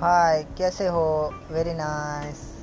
हाय कैसे हो? Very nice